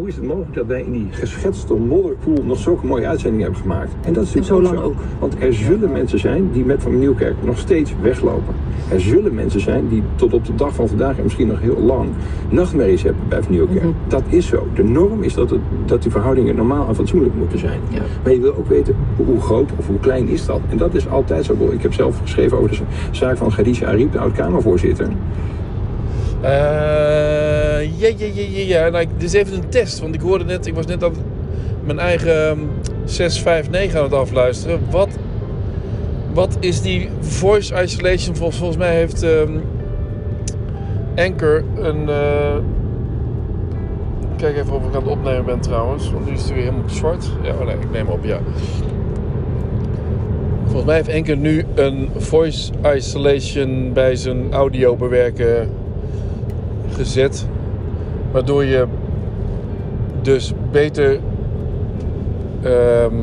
Hoe is het mogelijk dat wij in die geschetste modderpoel nog zulke mooie uitzendingen hebben gemaakt? En dat is natuurlijk zo lang ook. Want er zullen mensen zijn die met Van Nieuwkerk nog steeds weglopen. Er zullen mensen zijn die tot op de dag van vandaag en misschien nog heel lang nachtmerries hebben bij Van Nieuwkerk. Mhm. Dat is zo. De norm is dat, het, dat die verhoudingen normaal en fatsoenlijk moeten zijn. Ja. Maar je wil ook weten hoe, hoe groot of hoe klein is dat. En dat is altijd zo. Ik heb zelf geschreven over de zaak van Khadija Ariep, de oud-Kamervoorzitter. Eh, ja, ja, ja, ja. Nou, dit is even een test. Want ik hoorde net, ik was net aan mijn eigen ehm, 659 aan het afluisteren. Wat, wat is die voice isolation? Vol- volgens mij heeft ehm, Anchor een... eh, Kijk even of ik aan het opnemen ben trouwens. Want nu is het weer helemaal zwart. Ja, oh nee, ik neem op, ja. Volgens mij heeft Anchor nu een voice isolation bij zijn audio bewerken gezet. Waardoor je dus beter ehm,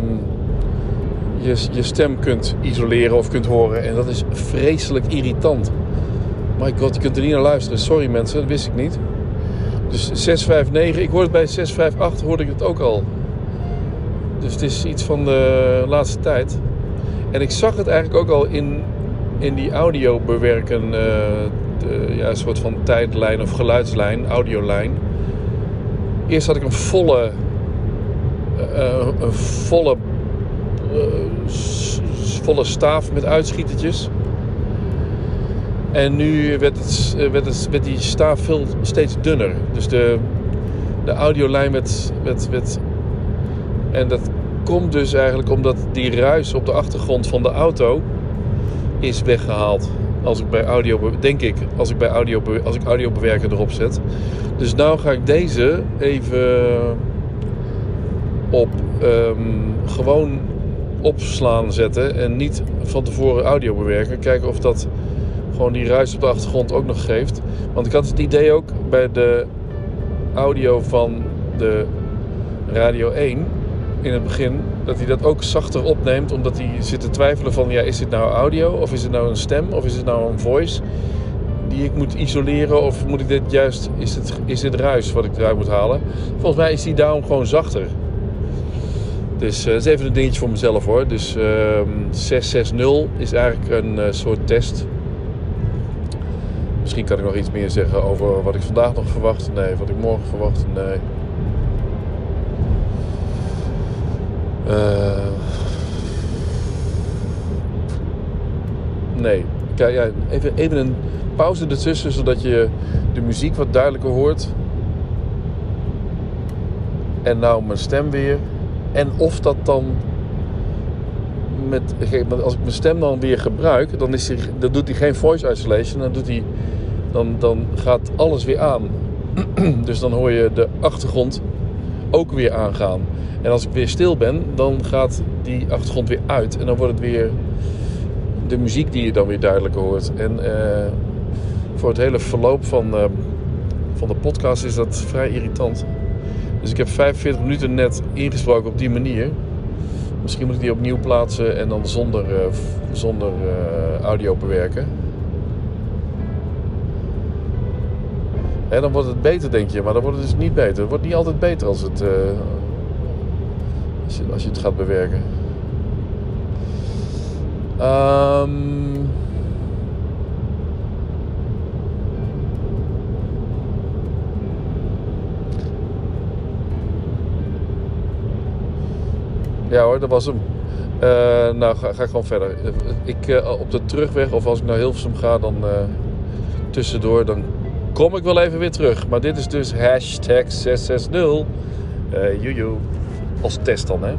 je, je stem kunt isoleren of kunt horen. En dat is vreselijk irritant. My god, je kunt er niet naar luisteren. Sorry mensen, dat wist ik niet. Dus 659, ik hoorde het bij 658 hoorde ik het ook al. Dus het is iets van de laatste tijd. En ik zag het eigenlijk ook al in, in die audio bewerken, eh, ja, een soort van tijdlijn of geluidslijn, audiolijn. Eerst had ik een volle, eh, eh, een volle, eh, volle staaf met uitschietertjes. En nu werd, het, eh, werd, het, werd die staaf veel steeds dunner. Dus de, de audiolijn werd, werd, werd. En dat komt dus eigenlijk omdat die ruis op de achtergrond van de auto is weggehaald. Als ik bij audio, denk ik, als ik bij audio, als ik audiobewerker erop zet. Dus nou ga ik deze even op ehm, gewoon opslaan zetten en niet van tevoren audio bewerken. Kijken of dat gewoon die ruis op de achtergrond ook nog geeft. Want ik had het idee ook bij de audio van de Radio 1 in het begin dat hij dat ook zachter opneemt, omdat hij zit te twijfelen van ja, is dit nou audio of is het nou een stem of is het nou een voice die ik moet isoleren of moet ik dit juist is het is dit ruis wat ik eruit moet halen? Volgens mij is die daarom gewoon zachter. Dus eh, dat is even een dingetje voor mezelf hoor. Dus ehm 660 is eigenlijk een eh, soort test. Misschien kan ik nog iets meer zeggen over wat ik vandaag nog verwacht. Nee, wat ik morgen verwacht. Nee. Nee. Kijk, even, even een pauze ertussen, zodat je de muziek wat duidelijker hoort. En nou mijn stem weer. En of dat dan met, als ik mijn stem dan weer gebruik, dan, is die, doet hij geen voice isolation. Dan, doet dan, dan gaat alles weer aan. dus dan hoor je de achtergrond ook weer aangaan. En als ik weer stil ben, dan gaat die achtergrond weer uit. En dan wordt het weer de muziek die je dan weer duidelijker hoort. En eh, voor het hele verloop van, eh, van de podcast is dat vrij irritant. Dus ik heb 45 minuten net ingesproken op die manier. Misschien moet ik die opnieuw plaatsen en dan zonder, eh, zonder audio bewerken. Dan wordt het beter, denk je. Maar dan wordt het dus niet beter. Het wordt niet altijd beter als, het, eh, als, je, het gaat bewerken. Ehm Ja hoor, dat was hem. Eh, nou, ga, gewoon verder. Ik, eh, op de terugweg, of als ik naar Hilversum ga, dan tussendoor, dan kom ik wel even weer terug. Maar dit is dus hashtag 660. Eh joejoe. Als test dan, hè.